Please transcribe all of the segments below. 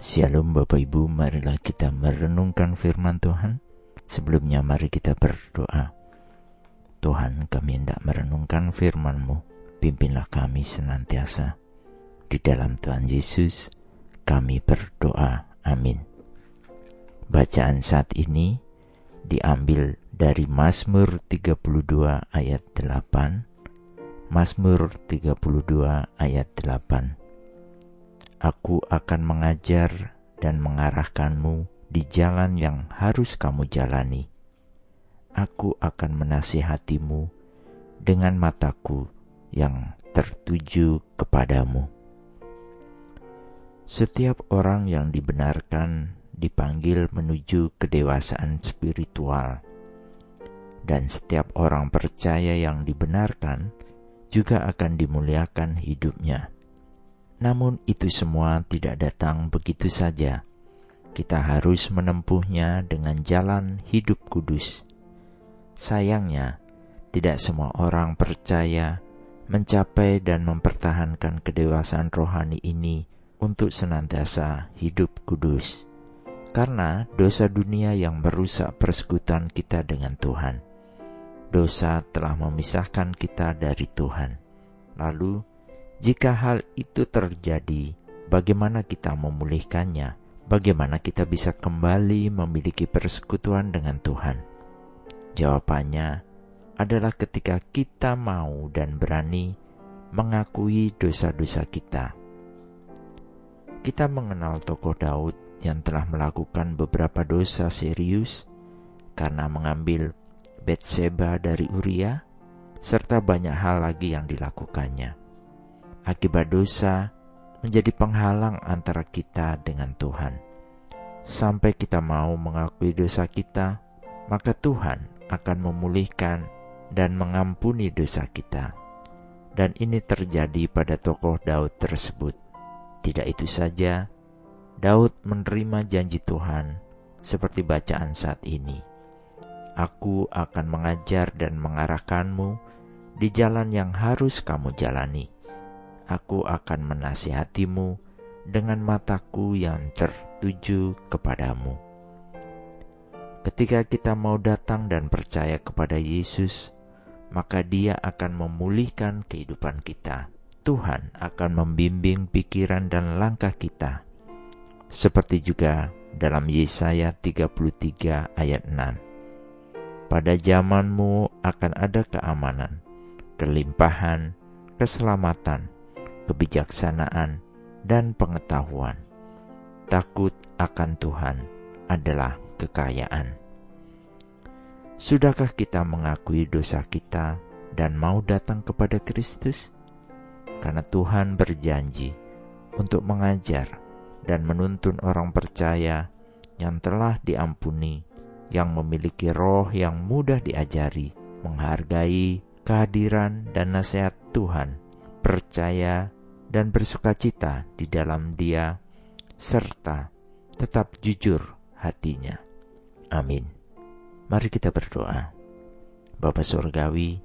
Shalom Bapak Ibu, marilah kita merenungkan firman Tuhan. Sebelumnya mari kita berdoa. Tuhan kami hendak merenungkan firman-Mu, pimpinlah kami senantiasa. Di dalam Tuhan Yesus kami berdoa. Amin. Bacaan saat ini diambil dari Mazmur 32 ayat 8. Mazmur 32 ayat 8 Aku akan mengajar dan mengarahkanmu di jalan yang harus kamu jalani. Aku akan menasihatimu dengan mataku yang tertuju kepadamu. Setiap orang yang dibenarkan dipanggil menuju kedewasaan spiritual, dan setiap orang percaya yang dibenarkan juga akan dimuliakan hidupnya. Namun itu semua tidak datang begitu saja. Kita harus menempuhnya dengan jalan hidup kudus. Sayangnya, tidak semua orang percaya mencapai dan mempertahankan kedewasaan rohani ini untuk senantiasa hidup kudus. Karena dosa dunia yang merusak persekutuan kita dengan Tuhan. Dosa telah memisahkan kita dari Tuhan. Lalu, jika hal itu terjadi, bagaimana kita memulihkannya? Bagaimana kita bisa kembali memiliki persekutuan dengan Tuhan? Jawabannya adalah ketika kita mau dan berani mengakui dosa-dosa kita. Kita mengenal tokoh Daud yang telah melakukan beberapa dosa serius karena mengambil Betseba dari Uria, serta banyak hal lagi yang dilakukannya akibat dosa menjadi penghalang antara kita dengan Tuhan. Sampai kita mau mengakui dosa kita, maka Tuhan akan memulihkan dan mengampuni dosa kita. Dan ini terjadi pada tokoh Daud tersebut. Tidak itu saja, Daud menerima janji Tuhan seperti bacaan saat ini. Aku akan mengajar dan mengarahkanmu di jalan yang harus kamu jalani aku akan menasihatimu dengan mataku yang tertuju kepadamu. Ketika kita mau datang dan percaya kepada Yesus, maka Dia akan memulihkan kehidupan kita. Tuhan akan membimbing pikiran dan langkah kita. Seperti juga dalam Yesaya 33 ayat 6. Pada zamanmu akan ada keamanan, kelimpahan, keselamatan, kebijaksanaan, dan pengetahuan. Takut akan Tuhan adalah kekayaan. Sudahkah kita mengakui dosa kita dan mau datang kepada Kristus? Karena Tuhan berjanji untuk mengajar dan menuntun orang percaya yang telah diampuni, yang memiliki roh yang mudah diajari, menghargai kehadiran dan nasihat Tuhan, percaya dan bersukacita di dalam Dia, serta tetap jujur hatinya. Amin. Mari kita berdoa. Bapa Surgawi,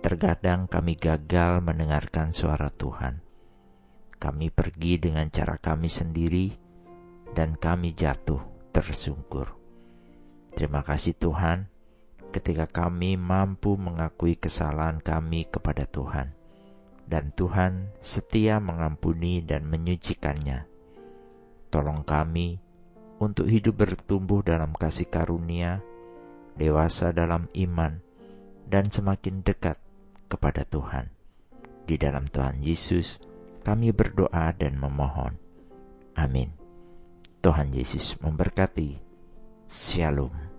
terkadang kami gagal mendengarkan suara Tuhan. Kami pergi dengan cara kami sendiri, dan kami jatuh tersungkur. Terima kasih Tuhan, ketika kami mampu mengakui kesalahan kami kepada Tuhan dan Tuhan setia mengampuni dan menyucikannya. Tolong kami untuk hidup bertumbuh dalam kasih karunia, dewasa dalam iman, dan semakin dekat kepada Tuhan. Di dalam Tuhan Yesus, kami berdoa dan memohon. Amin. Tuhan Yesus memberkati. Shalom.